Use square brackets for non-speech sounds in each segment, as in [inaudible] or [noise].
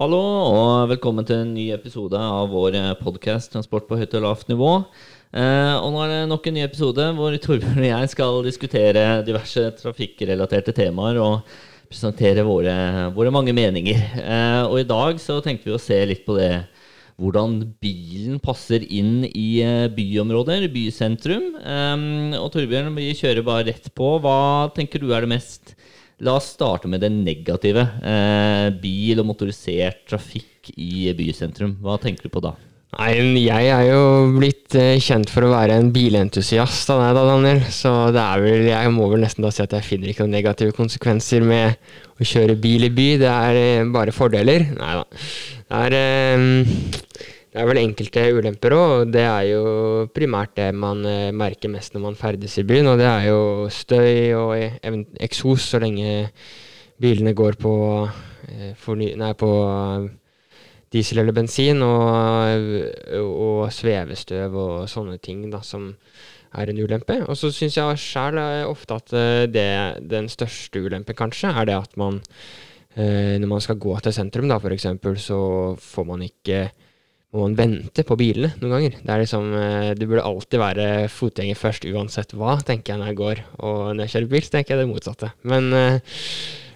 Hallo og velkommen til en ny episode av vår podkast 'Transport på høyt og lavt nivå'. Eh, og nå er det nok en ny episode hvor Torbjørn og jeg skal diskutere diverse trafikkrelaterte temaer og presentere våre, våre mange meninger. Eh, og i dag så tenkte vi å se litt på det hvordan bilen passer inn i eh, byområder, bysentrum. Eh, og Torbjørn, vi kjører bare rett på. Hva tenker du er det mest La oss starte med det negative. Eh, bil og motorisert trafikk i bysentrum. Hva tenker du på da? Nei, jeg er jo blitt eh, kjent for å være en bilentusiast av deg da, Daniel. Så det er vel, jeg må vel nesten da si at jeg finner ikke noen negative konsekvenser med å kjøre bil i by. Det er eh, bare fordeler. Nei da. Det er eh, det er vel enkelte ulemper òg, og det er jo primært det man eh, merker mest når man ferdes i byen. Og det er jo støy og e- eksos så lenge bilene går på, eh, nei, på diesel eller bensin, og, og, svevestøv og sånne ting da, som er en ulempe. Og så syns jeg sjæl ofte at eh, det, den største ulempen kanskje er det at man når man skal gå til sentrum, da f.eks., så får man ikke må man vente på bilene noen ganger. Det er liksom, eh, Du burde alltid være fotgjenger først uansett hva, tenker jeg når jeg går. Og når jeg kjører bil, så tenker jeg det motsatte. Men uh,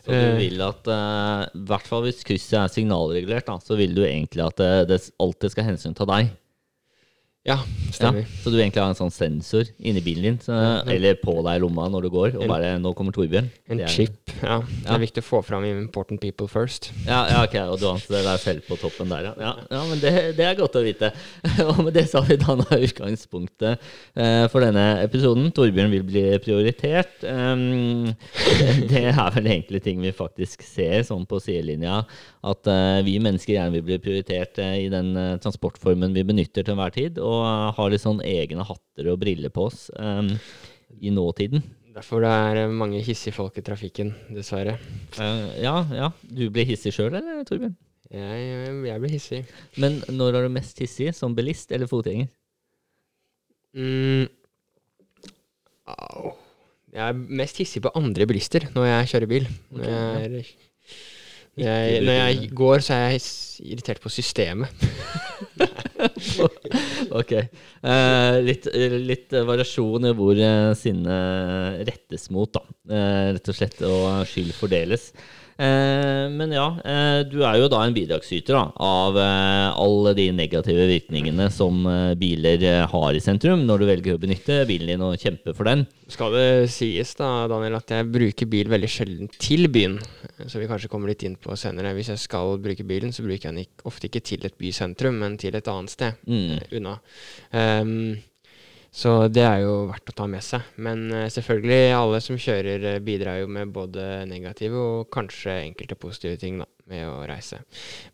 Så du vil at, uh, i hvert fall hvis krysset er signalregulert, da, så vil du egentlig at det, det alltid skal hensyn til deg? Ja, stemmer. Ja, så du egentlig har en sånn sensor inni bilen din, så, eller på deg i lomma når du går, og bare 'Nå kommer Torbjørn'? En er, chip, ja. Det er viktig å få fram important people first. Ja, ja ok, og du anser deg selv på toppen der, ja. ja men det, det, er godt å vite. [laughs] og med det så har vi danna utgangspunktet eh, for denne episoden. Torbjørn vil bli prioritert. Um, [laughs] det er vel egentlig ting vi faktisk ser sånn på sidelinja, at uh, vi mennesker gjerne vil bli prioritert uh, i den uh, transportformen vi benytter til enhver tid. og og har litt sånn egne hatter og briller på oss um, i nåtiden. Derfor det er mange hissige folk i trafikken, dessverre. Uh, ja, ja. Du blir hissig sjøl, eller, Torbjørn? Jeg, jeg, blir hissig. Men når er du mest hissig? Som bilist eller fotgjenger? Mm. Au. Jeg er mest hissig på andre bilister når jeg kjører bil. Okay, når, jeg, jeg, når jeg går, så er jeg irritert på systemet. [laughs] [laughs] [laughs] ok. Eh, litt, litt, variasjon i hvor eh, sinnet rettes mot, da. Eh, rett og slett, og skyld fordeles. Eh, men ja, eh, du er jo da en bidragsyter da, av eh, alle de negative virkningene som biler har i sentrum, når du velger å benytte bilen din og kjempe for den. Skal det sies da, Daniel, at jeg bruker bil veldig sjelden til byen, så vi kanskje kommer litt inn på senere. Hvis jeg skal bruke bilen, så bruker jeg den ofte ikke til et bysentrum, men til et annet sted mm. unna. Um, så det er jo verdt å ta med seg. Men uh, selvfølgelig, alle som kjører, uh, bidrar jo med både negative og kanskje enkelte positive ting da, med å reise.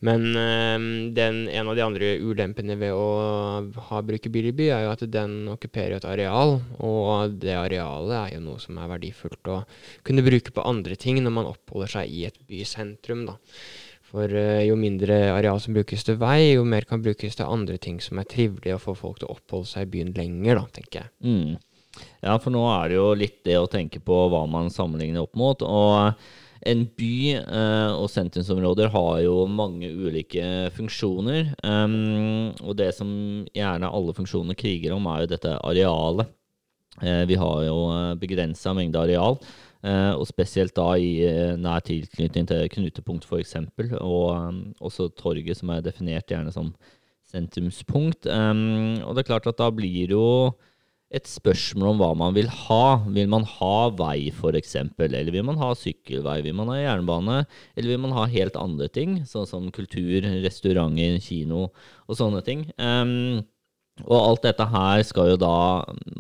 Men uh, den, en av de andre ulempene ved å ha bruke bil i by, er jo at den okkuperer et areal. Og det arealet er jo noe som er verdifullt å kunne bruke på andre ting når man oppholder seg i et bysentrum. da. For uh, jo mindre areal som brukes til vei, jo mer kan brukes til andre ting som er trivelig å få folk til å oppholde seg i byen lenger, da, tenker jeg. Mm. Ja, for nå er det jo litt det å tenke på hva man sammenligner opp mot. Og en by uh, og sentrumsområder har jo mange ulike funksjoner. Um, og det som gjerne alle funksjoner kriger om, er jo dette arealet. Uh, vi har jo begrensa mengde areal. Uh, og spesielt da i uh, nær tilknytning til knutepunkt, f.eks., og um, også torget, som er definert gjerne som sentrumspunkt. Um, og det er klart at da blir det jo et spørsmål om hva man vil ha. Vil man ha vei, f.eks., eller vil man ha sykkelvei? Vil man ha jernbane, eller vil man ha helt andre ting, sånn som kultur, restauranter, kino og sånne ting? Um, og alt dette her skal jo da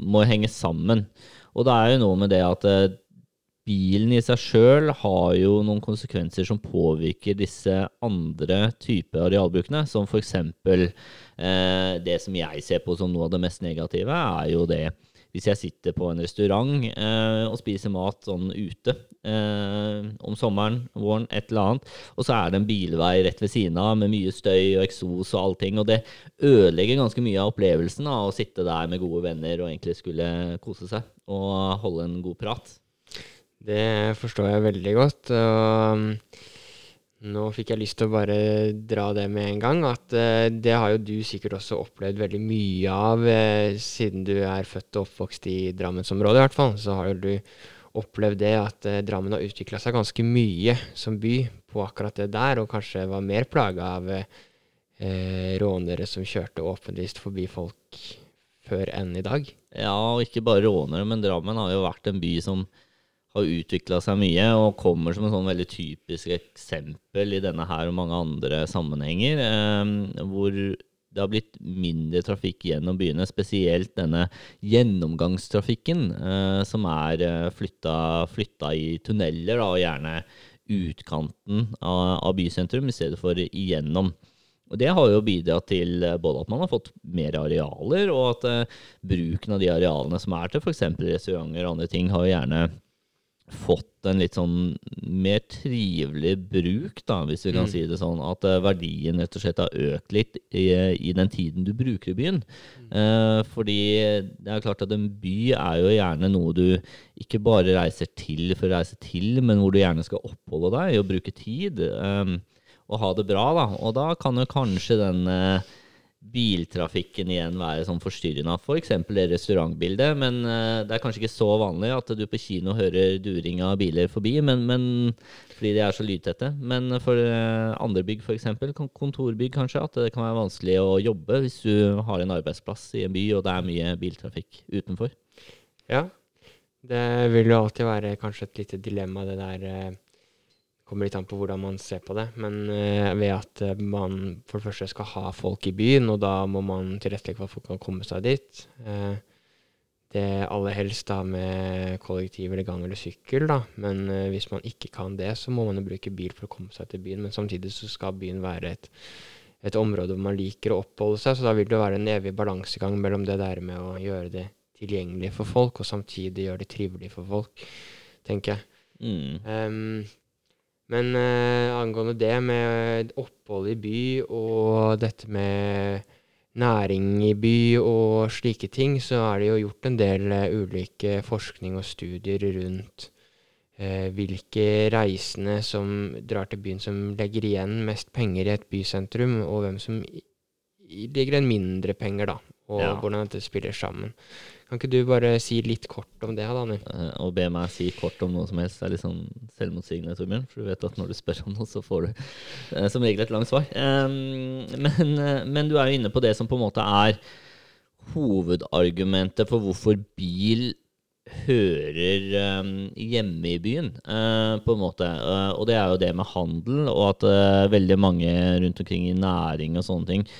må henge sammen. Og det er jo noe med det at bilen i seg sjøl har jo noen konsekvenser som påvirker disse andre typer arealbrukene, som f.eks. Eh, det som jeg ser på som noe av det mest negative, er jo det hvis jeg sitter på en restaurant eh, og spiser mat sånn ute eh, om sommeren, våren, et eller annet, og så er det en bilvei rett ved siden av med mye støy og eksos og allting, og det ødelegger ganske mye av opplevelsen av å sitte der med gode venner og egentlig skulle kose seg og holde en god prat. Det forstår jeg veldig godt. Og Nå fikk jeg lyst til å bare dra det med en gang. At eh, det har jo du sikkert også opplevd veldig mye av, eh, siden du er født og oppvokst i Drammensområdet i hvert fall. Så har jo du opplevd det at eh, Drammen har utvikla seg ganske mye som by på akkurat det der, og kanskje var mer plaga av rånere som kjørte åpenlyst forbi folk før enn i dag. Ja, og ikke bare rånere, men Drammen har jo vært en by som har utvikla seg mye, og kommer som en sånn veldig typisk eksempel i denne her og mange andre sammenhenger, eh, hvor det har blitt mindre trafikk gjennom byene, spesielt denne gjennomgangstrafikken, eh, som er eh, flytta, i tunneler, da, og gjerne utkanten av, av bysentrum i stedet for igjennom. Og Det har jo bidratt til eh, både at man har fått mer arealer, og at eh, bruken av de arealene som er til f.eks. restauranter og andre ting, har jo gjerne fått en litt sånn mer trivelig bruk, da, hvis vi kan mm. si det sånn. At uh, verdien rett og slett har økt litt i, i den tiden du bruker i byen. Eh, fordi det er klart at en by er jo gjerne noe du ikke bare reiser til for å reise til, men hvor du gjerne skal oppholde deg og bruke tid. Eh, og ha det bra, da. Og da kan jo kanskje den eh, biltrafikken igjen være sånn forstyrrende. F.eks. For det restaurantbildet. Men eh, det er kanskje ikke så vanlig at du på kino hører during av biler forbi, men, men, fordi de er så lydtette. Men for eh, andre bygg, f.eks., kontorbygg kanskje, at det kan være vanskelig å jobbe hvis du har en arbeidsplass i en by og det er mye biltrafikk utenfor. Ja, det vil jo alltid være kanskje et lite dilemma, det der eh, kommer litt an på hvordan man ser på det. Men uh, ved at uh, man for det første skal ha folk i byen, og da må man tilrettelegge for at folk kan komme seg dit. Uh, det aller helst da med kollektiv eller gang eller sykkel, da. Men hvis man ikke kan det, så må man jo bruke bil for å komme seg til byen. Men samtidig så skal byen være et, et område hvor man liker å oppholde seg, så da vil det være en evig balansegang mellom det der med å gjøre det tilgjengelig for folk, og samtidig gjøre det trivelig for folk, tenker jeg. Mm. Um, men eh, angående det med opphold i by og dette med næring i by og slike ting, så er det jo gjort en del uh, ulike forskning og studier rundt uh, hvilke reisende som drar til byen som legger igjen mest penger i et bysentrum, og hvem som legger igjen mindre penger, da. Og ja. hvordan dette spiller sammen. Kan ikke du bare si litt kort om det, Daniel? Uh, å be meg si kort om noe som helst er litt sånn selvmotsigende, Torbjørn. For du vet at når du spør om noe, så får du uh, som regel et langt svar. Men, uh, men, du er jo inne på det som på en måte er hovedargumentet for hvorfor bil hører um, hjemme i byen, uh, på en måte. Uh, og det er jo det med handel, og at uh, veldig mange rundt omkring i næring og sånne ting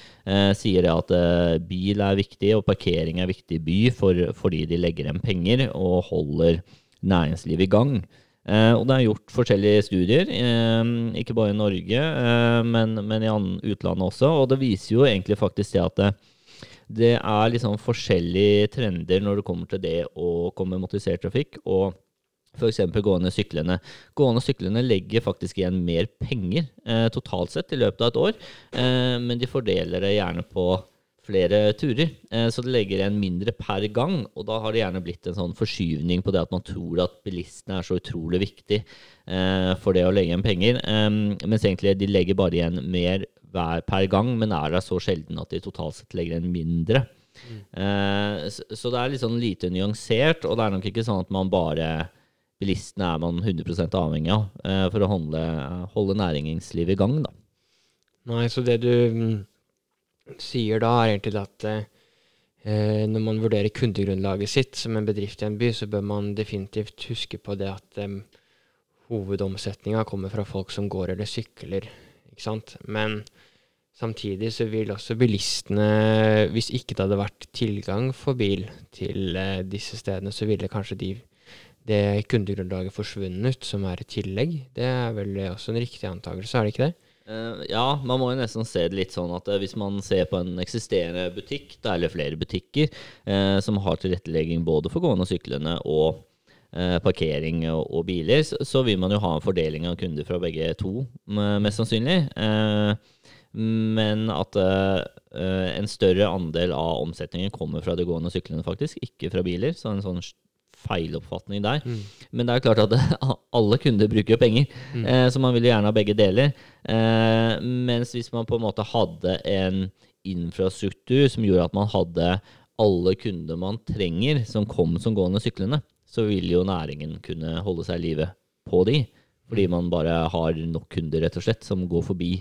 sier det at bil er viktig, og parkering er viktig i by for, fordi de legger igjen penger og holder næringslivet i gang. og det er gjort forskjellige studier, ikke bare i Norge, men, men i utlandet også, og det viser jo egentlig faktisk det at det er liksom forskjellige trender når det kommer til det å komme motorisert trafikk. og F.eks. gående og syklende. Gående og syklende legger faktisk igjen mer penger eh, totalt sett i løpet av et år, eh, men de fordeler det gjerne på flere turer. Eh, så det legger igjen mindre per gang, og da har det gjerne blitt en sånn forskyvning på det at man tror at bilistene er så utrolig viktig eh, for det å legge igjen penger, eh, mens egentlig de legger bare igjen mer hver per gang, men er der så sjelden at de totalt sett legger igjen mindre. Mm. Eh, så, så, det er litt sånn lite nyansert, og det er nok ikke sånn at man bare Bilistene er man 100 avhengig av eh, for å holde, holde næringslivet i gang, da. Nei, så det du mm, sier da, er egentlig at eh, når man vurderer kundegrunnlaget sitt som en bedrift i en by, så bør man definitivt huske på det at hovedomsetninga kommer fra folk som går eller sykler ikke sant. Men samtidig så vil også bilistene, hvis ikke det hadde vært tilgang for bil til eh, disse stedene, så ville kanskje de, det kundegrunnlaget forsvunnet, som er et tillegg. Det er vel også en riktig antakelse, er det ikke det? Uh, ja, man må jo nesten se det litt sånn at uh, hvis man ser på en eksisterende butikk, eller flere butikker, uh, som har tilrettelegging både for gående og syklende og Eh, parkering og, og biler, så, så, vil man jo ha en fordeling av kunder fra begge to, mest sannsynlig. Eh, men at eh, en større andel av omsetningen kommer fra det gående og syklende, faktisk, ikke fra biler. Så en sånn feiloppfatning der. Mm. Men det er klart at [laughs] alle kunder bruker jo penger, Mm. eh, så man vil jo gjerne ha begge deler. Eh, mens hvis man på en måte hadde en infrastruktur som gjorde at man hadde alle kunder man trenger, som kom som gående syklende, så vil jo næringen kunne holde seg i live på de. Fordi man bare har nok kunder, rett og slett, som går forbi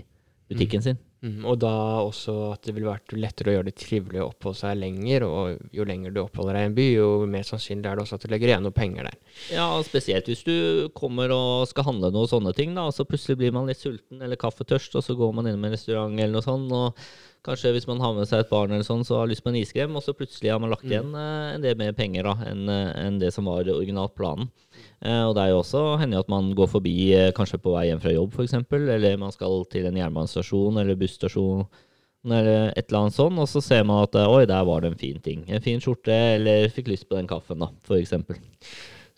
butikken sin. Mm, og da også at det ville vært lettere å gjøre det trivelig å oppholde seg lenger. Og jo lenger du oppholder deg i en by, jo mer sannsynlig er det også at du legger igjen noe penger der. Ja, spesielt hvis du kommer og skal handle noe sånne ting, da, og så plutselig blir man litt sulten eller kaffetørst, og så går man innom en restaurant eller noe sånt, og kanskje hvis man har med seg et barn eller sånn, så har lyst på en iskrem, og så plutselig har man lagt igjen eh, en del mer penger da, enn en det som var originalt planen. Eh, og det er jo også hender at man går forbi eh, kanskje på vei hjem fra jobb, f.eks., eller man skal til en jernbanestasjon eller busstasjon eller et eller annet sånn, og så ser man at eh, oi, der var det en fin ting. En fin skjorte, eller fikk lyst på den kaffen, da, f.eks.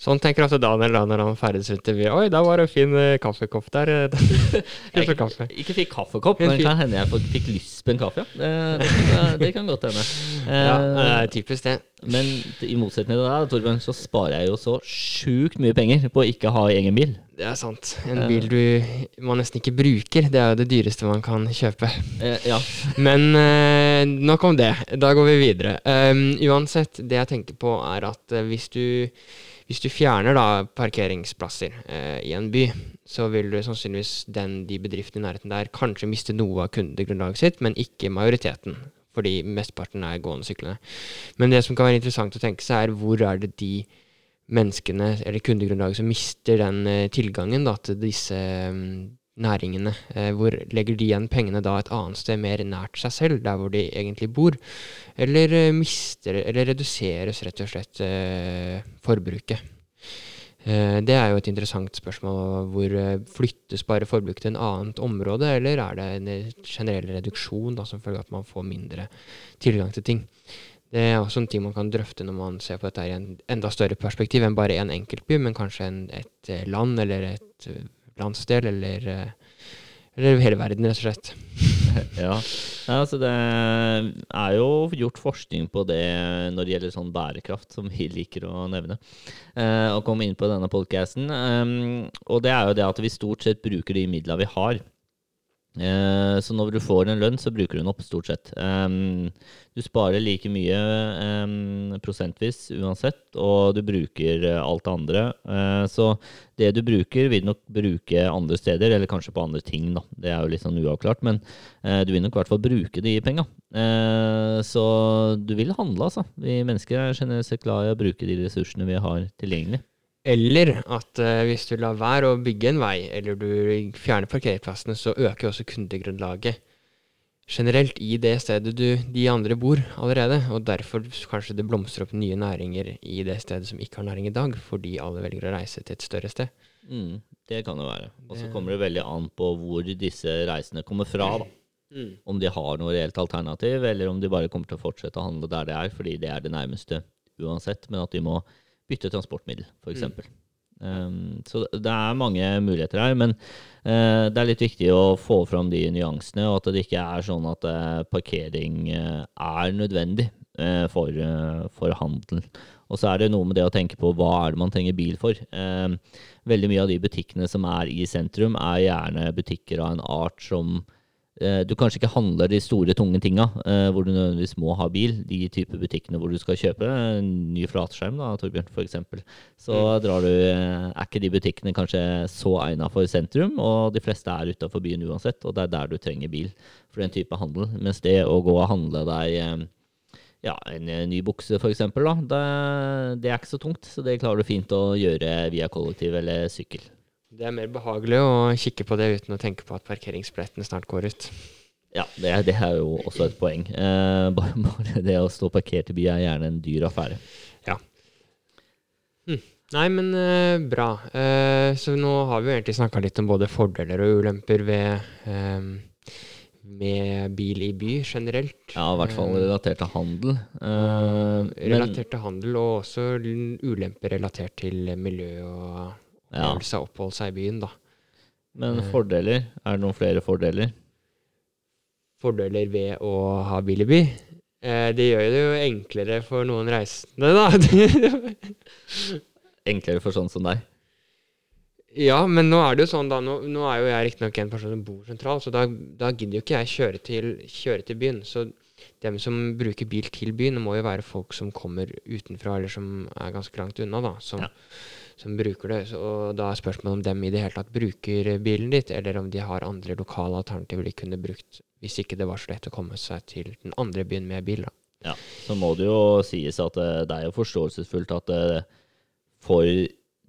Sånn tenker også Daniel da når han ferdes ute byen. Oi, da var det en fin eh, kaffekopp der. [laughs] jeg kaffe. Ikke fikk kaffekopp, men det kan hende jeg fikk- lyst på en kaffe, ja. Det, det, kan- det kan godt hende. [laughs] Ja, Eh, det er typisk det. Men i motsetning til deg, Torbjørn, så sparer jeg jo så sjukt mye penger på å ikke ha egen bil. Det er sant. En bil du man nesten ikke bruker, det er jo det dyreste man kan kjøpe. Eh, ja. [laughs] Men eh, nok om det. Da går vi videre. Um, uansett, det jeg tenker på er at eh, hvis, du, hvis du fjerner da parkeringsplasser eh, i en by, så vil du sannsynligvis den, de bedriftene i nærheten der kanskje miste noe av kundegrunnlaget sitt, men ikke majoriteten. Fordi mesteparten er gående syklende. Men det som kan være interessant å tenke seg, er hvor er det de menneskene, eller kundegrunnlaget, som mister den eh, tilgangen da, til disse mm, næringene. Eh, hvor legger de igjen pengene da et annet sted, mer nært seg selv, der hvor de egentlig bor? Eller eh, mister, eller reduseres rett og slett eh, forbruket? Det er jo et interessant spørsmål. Hvor flyttes bare forbruket til en annet område, eller er det en generell reduksjon da, som følge av at man får mindre tilgang til ting? Det er også en ting man kan drøfte når man ser på dette i en enda større perspektiv enn bare en enkeltby, men kanskje en, et land eller et landsdel eller, eh, eller hele verden, rett og slett. [laughs] ja. ja altså det er jo gjort forskning på det når det gjelder sånn bærekraft, som vi liker å nevne. Eh, å komme inn på denne podcasten. Um, og det er jo det at vi stort sett bruker de midla vi har. Eh, så når du får en lønn, så bruker du den opp, stort sett. Du sparer like mye prosentvis uansett, og du bruker eh, alt det andre. Eh, så det du bruker, vil nok bruke andre steder, eller kanskje på andre ting, da. Det er jo litt sånn uavklart, men du vil nok i hvert fall bruke de penga. Så du vil handle, altså. Vi mennesker er generelt sett glad i å bruke de ressursene vi har tilgjengelig. Eller at eh, hvis du lar være å bygge en vei, eller du fjerner parkeringsplassene, så øker også kundegrunnlaget generelt i det stedet du, de andre bor allerede. Og derfor kanskje det blomstrer opp nye næringer i det stedet som ikke har næring i dag, fordi alle velger å reise til et større sted. Mm, det kan det være. Og så kommer det veldig an på hvor disse reisene kommer fra, da. [clears throat] Om de har noe reelt alternativ, eller om de bare kommer til å fortsette å handle der det er, fordi det er det nærmeste uansett, men at de må bytte transportmiddel, f.eks. Um, så det er mange muligheter her, men uh, det er litt viktig å få fram de nyansene, og at det ikke er sånn at uh, parkering uh, er nødvendig for, for handel. Og så er det noe med det å tenke på hva er det man trenger bil for. Veldig mye av de butikkene som er i sentrum, er gjerne butikker av en art som du kanskje ikke handler de store, tunge tinga eh, hvor du nødvendigvis må ha bil. De type butikkene hvor du skal kjøpe en ny flatskjerm, da, Torbjørn, f.eks. Så drar du eh, Er ikke de butikkene kanskje så egna for sentrum, og de fleste er utafor byen uansett, og det er der du trenger bil for den type handel. Mens det å gå og handle deg eh, ja, en eh, ny bukse, f.eks., da, det, det er ikke så tungt. Så det klarer du fint å gjøre via kollektiv eller sykkel. Det er mer behagelig å kikke på det uten å tenke på at parkeringsbilletten snart går ut. Ja, det, er- det er jo også et poeng. Eh, bare, [laughs] bare det å stå parkert i by er gjerne en dyr affære. Ja. Nei, men eh, bra. Eh, så nå har vi jo egentlig snakka litt om både fordeler og ulemper ved eh, med bil i by generelt. Ja, i hvert fall relatert til handel. Eh, Relatert til handel, og også ulemper relatert til miljø og. Opplevelse av oppholde seg i byen, da. men fordeler? Er det noen flere fordeler? Fordeler ved å ha bil i by? Eh, det gjør det jo enklere for noen reisende, da. [laughs] Enklere for sånn som deg. ja, men nå er det jo sånn, da. Nå, nå er jo jeg riktignok en person som bor sentralt, så da, da gidder jo ikke jeg kjøre til, kjøre til byen. Så dem som bruker bil til byen, må jo være folk som kommer utenfra, eller som er ganske langt unna, da. Som, Ja. Som bruker det. Så, og da er spørsmålet om dem i det hele tatt bruker bilen ditt, eller om de har andre lokale alternativer de kunne brukt, hvis ikke det var så lett å komme seg til den andre byen med bil, da. Ja, så må det jo sies at eh, det er jo forståelsesfullt at eh, for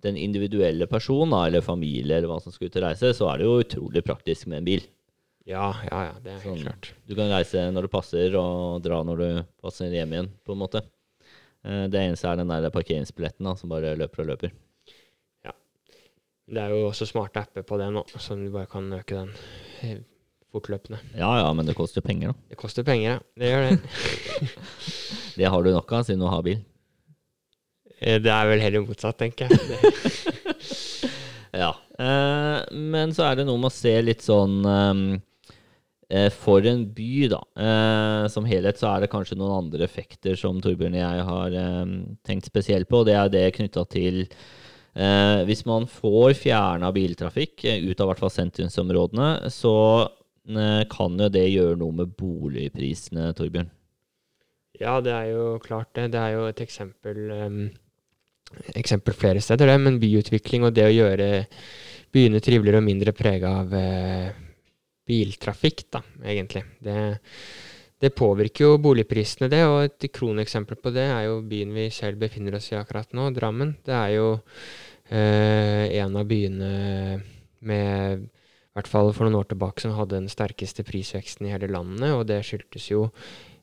den individuelle personen, eller familie, eller hva som skal ut og reise, så er det jo utrolig praktisk med en bil. Ja, ja, ja, det er helt Sånn. klart. Du kan reise når det passer, og dra når du passer hjem igjen, på en måte. Eh, Det eneste er den der parkeringsbilletten da, som bare løper og løper. Det er jo også smarte apper på det nå, så du bare kan øke den eh, fortløpende. Ja ja, men det koster penger, da. Det koster penger, ja. Det gjør det. [laughs] Det har du nok av siden du har bil. Eh, Det er vel heller motsatt, tenker jeg. [laughs] Ja. Eh, men så er det noe med å se litt sånn ehm, eh, For en by, da. Eh, som helhet så er det kanskje noen andre effekter som Torbjørn og jeg har tenkt spesielt på. og Det er det knytta til eh, Hvis man får fjerna biltrafikk eh, ut av hvert fall sentrumsområdene, så eh, kan jo det gjøre noe med boligprisene, Torbjørn. ja, det er jo klart det. Det er jo et eksempel um, Eksempel flere steder, det. Men byutvikling og det å gjøre byene triveligere og mindre prega av uh, biltrafikk, da, egentlig. Det, det påvirker jo boligprisene, det. Og et kroneksempel på det er jo byen vi selv befinner oss i akkurat nå, Drammen. Det er jo eh, en av byene med i hvert fall for noen år tilbake som hadde den sterkeste prisveksten i hele landet, og det skyldtes jo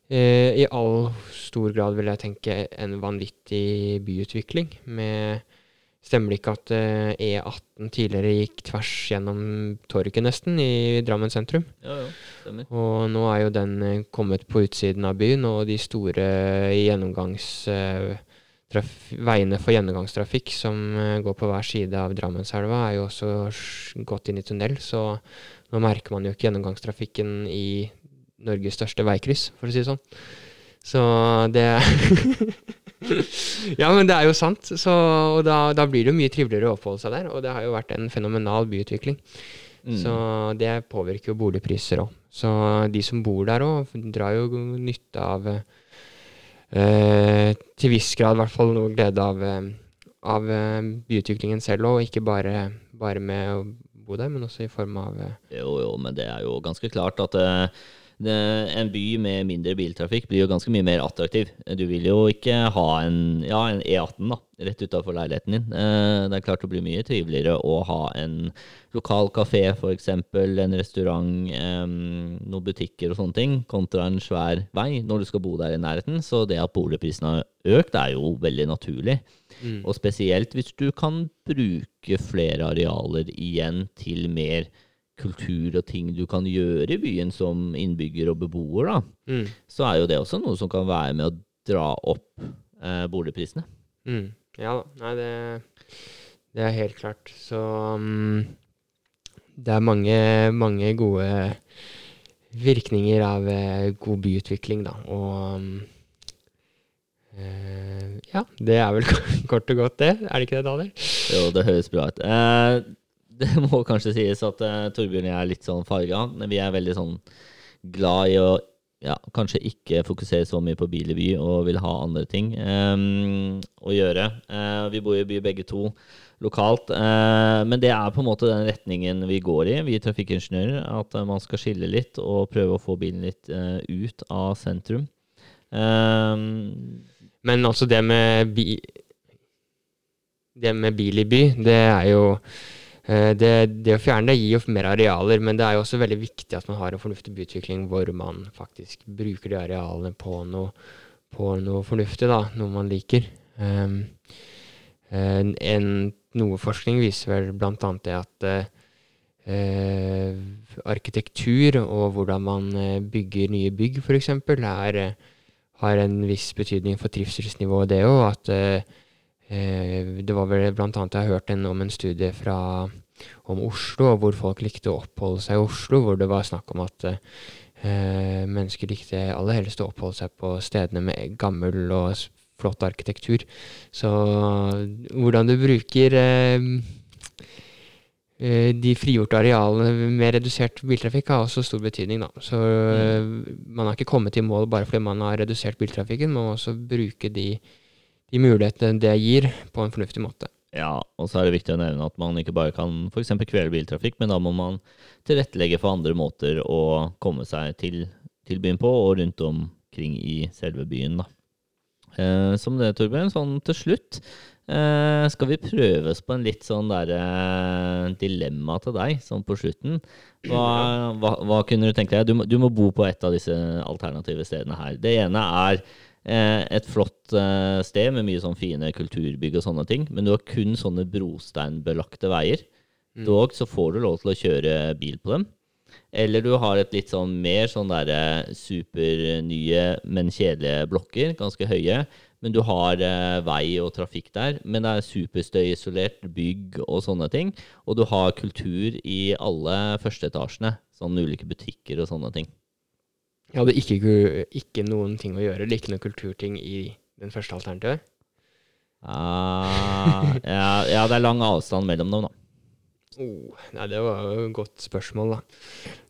eh, i all stor grad, vil jeg tenke, en vanvittig byutvikling. Med Stemmer det ikke at eh, E18 tidligere gikk tvers gjennom torget, nesten, i Drammen sentrum? Ja, ja, stemmer. Og nå er jo den eh, kommet på utsiden av byen, og de store eh, veiene for gjennomgangstrafikk som går på hver side av Drammenselva, er jo også gått inn i tunnel, så nå merker man jo ikke gjennomgangstrafikken i Norges største veikryss, for å si det sånn. Så det [laughs] [laughs] Ja, men det er jo sant. Så, og da, da blir det jo mye triveligere å oppholde seg der, og det har jo vært en fenomenal byutvikling. Mm. Så det påvirker jo boligpriser òg. Så de som bor der òg, drar jo nytte av eh, Til viss grad i hvert fall noe glede av, av eh, byutviklingen selv òg, ikke bare, bare med å bo der, men også i form av eh, Jo, jo, men det er jo ganske klart at eh, det, en by med mindre biltrafikk blir jo ganske mye mer attraktiv. Du vil jo ikke ha en, ja, en E18 da, rett utafor leiligheten din. Eh, det er klart det blir mye triveligere å ha en lokal kafé, f.eks., en restaurant, noen butikker og sånne ting, kontra en svær vei når du skal bo der i nærheten. Så det at boligprisene har økt, er jo veldig naturlig. mm. Og spesielt hvis du kan bruke flere arealer igjen til mer kultur og ting du kan gjøre i byen som innbygger og beboer, da, Mm. så er jo det også noe som kan være med å dra opp eh, boligprisene. Mm. Ja da. Nei, det, det er helt klart. Så um, det er mange, mange gode virkninger av eh, god byutvikling, da. Og mm, eh, ja, det er vel [laughs] kort og godt det. Er det ikke det, Daniel? Jo, det høres bra ut. Eh, det [laughs] må kanskje sies at uh, Torbjørn og jeg er litt sånn farga. Vi er veldig sånn glad i å ja, kanskje ikke fokusere så mye på bil i by og vil ha andre ting um, å gjøre. Uh, vi bor i by begge to lokalt, uh, men det er på en måte den retningen vi går i, vi trafikkingeniører. At uh, man skal skille litt og prøve å få bilen litt ut av sentrum. Um, Men altså, det med bi Det med bil i by, det er jo det, det å fjerne det gir jo mer arealer, men det er jo også veldig viktig at man har en fornuftig byutvikling hvor man faktisk bruker de arealene på noe, på noe fornuftig, da, noe man liker. Um, en, en, noe forskning viser vel annet det at uh, eh, arkitektur og hvordan man eh, bygger nye bygg, f.eks., eh, har en viss betydning for trivselsnivået, det òg. At eh, eh, det var vel blant annet jeg hørte en, om en studie fra, om Oslo, hvor folk likte å oppholde seg i Oslo, hvor det var snakk om at Eh, mennesker likte aller helst å oppholde seg på stedene med gammel og flott arkitektur. Så hvordan du bruker eh, eh, de frigjorte arealene med redusert biltrafikk har også stor betydning. Da. Så mm. man har ikke kommet i mål bare fordi man har redusert biltrafikken. Man må også bruke de, de mulighetene det gir, på en fornuftig måte. Ja, og så er det viktig å nevne at man ikke bare kan f.eks. kvele biltrafikk, men da må man tilrettelegge for andre måter å komme seg til, til byen på, og rundt omkring i selve byen, da. Eh, som det, Torbjørn, sånn til slutt, eh, skal vi prøves på en litt sånn derre dilemma til deg, sånn på slutten. Hva, hva, hva kunne du tenke deg? Du du må bo på et av disse alternative stedene her. Det ene er eh, et flott eh, sted med mye sånn fine kulturbygg og sånne ting, men du har kun sånne brosteinbelagte veier. Dog så får du lov til å kjøre bil på dem. Eller du har et litt sånn mer sånn derre supernye, men kjedelige blokker, ganske høye. Men du har eh, vei og trafikk der, men det er superstøyisolert bygg og sånne ting. Og du har kultur i alle førsteetasjene, Sånn ulike butikker og sånne ting. Jeg hadde ikke, ikke noen ting å gjøre, eller ikke noen kulturting i den første alternativet. Ah, ja, ja, det er lang avstand mellom dem, da. Oh, nei, det var jo et godt spørsmål, da.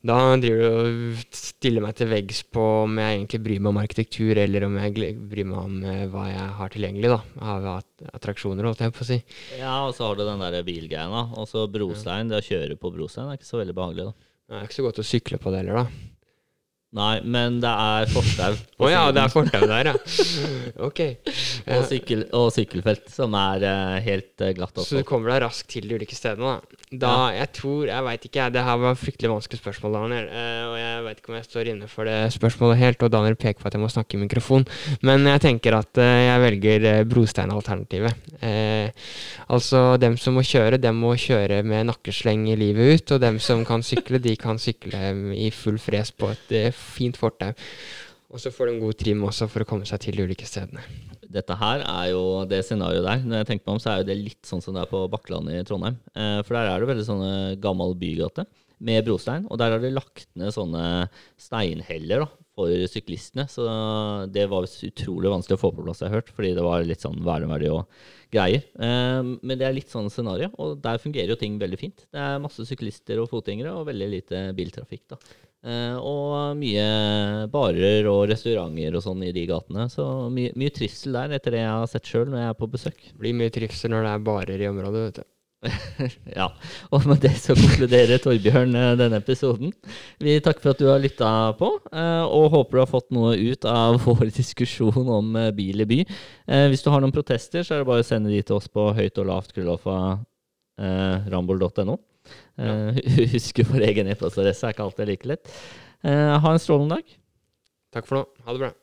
Da driver du og stiller meg til veggs på om jeg egentlig bryr meg om arkitektur, eller om jeg bryr meg om eh, hva jeg har tilgjengelig, da. Av at- attraksjoner, holdt jeg på å si. Ja, og så har du den der bilgreia, da. Og så brostein. Det å kjøre på brostein er ikke så veldig behagelig, da. Det er ikke så godt å sykle på det heller, da. Nei, men det er fortau. Å ja, det er fortau der, ja. [laughs] Ok. og, sykkel, og sykkelfelt som er uh, helt eh, glatt. Så du kommer deg raskt til de ulike stedene, da. Da, Jeg tror Jeg veit ikke, jeg. Det her var fryktelig vanskelig spørsmål, Daniel. Uh, og jeg veit ikke om jeg står inne for det spørsmålet helt, og Daniel peker på at jeg må snakke i mikrofon. Men jeg tenker at uh, jeg velger brosteinalternativet. Eh, altså, dem som må kjøre, dem må kjøre med nakkesleng i livet ut. Og dem som kan sykle, de kan sykle i full fres på et eh, fint fortau. Og så får de god trim også for å komme seg til de ulike stedene. Dette her er jo det scenarioet der. Når jeg tenker meg om, så er det litt sånn som det er på Bakkland i Trondheim. Eh, for der er det veldig sånne gammel bygate med brostein, og der har de lagt ned sånne steinheller da, for syklistene. Så det var utrolig vanskelig å få på plass, jeg har hørt, fordi det var litt sånn verneverdig og greier. Eh, men det er litt sånn scenario, og der fungerer jo ting veldig fint. Det er masse syklister og fotgjengere, og veldig lite biltrafikk, da. Eh, og mye barer og restauranter og sånn i de gatene. Så mye, mye trivsel der, etter det jeg har sett sjøl når jeg er på besøk. Det blir mye trivsel når det er barer i området, vet du. [laughs] ja, og med det så konkluderer Torbjørn eh, denne episoden. Vi takker for at du har lytta på, eh, og håper du har fått noe ut av [laughs] vår diskusjon om eh, bil i by. Hvis du har noen protester, så er det bare å sende de til oss på høyt og lavt krøllalfa rambol.no. Eh, [laughs] Husk vår egen e-postadresse, er ikke alltid like lett. Ha en strålende dag. Takk for nå. Ha det bra.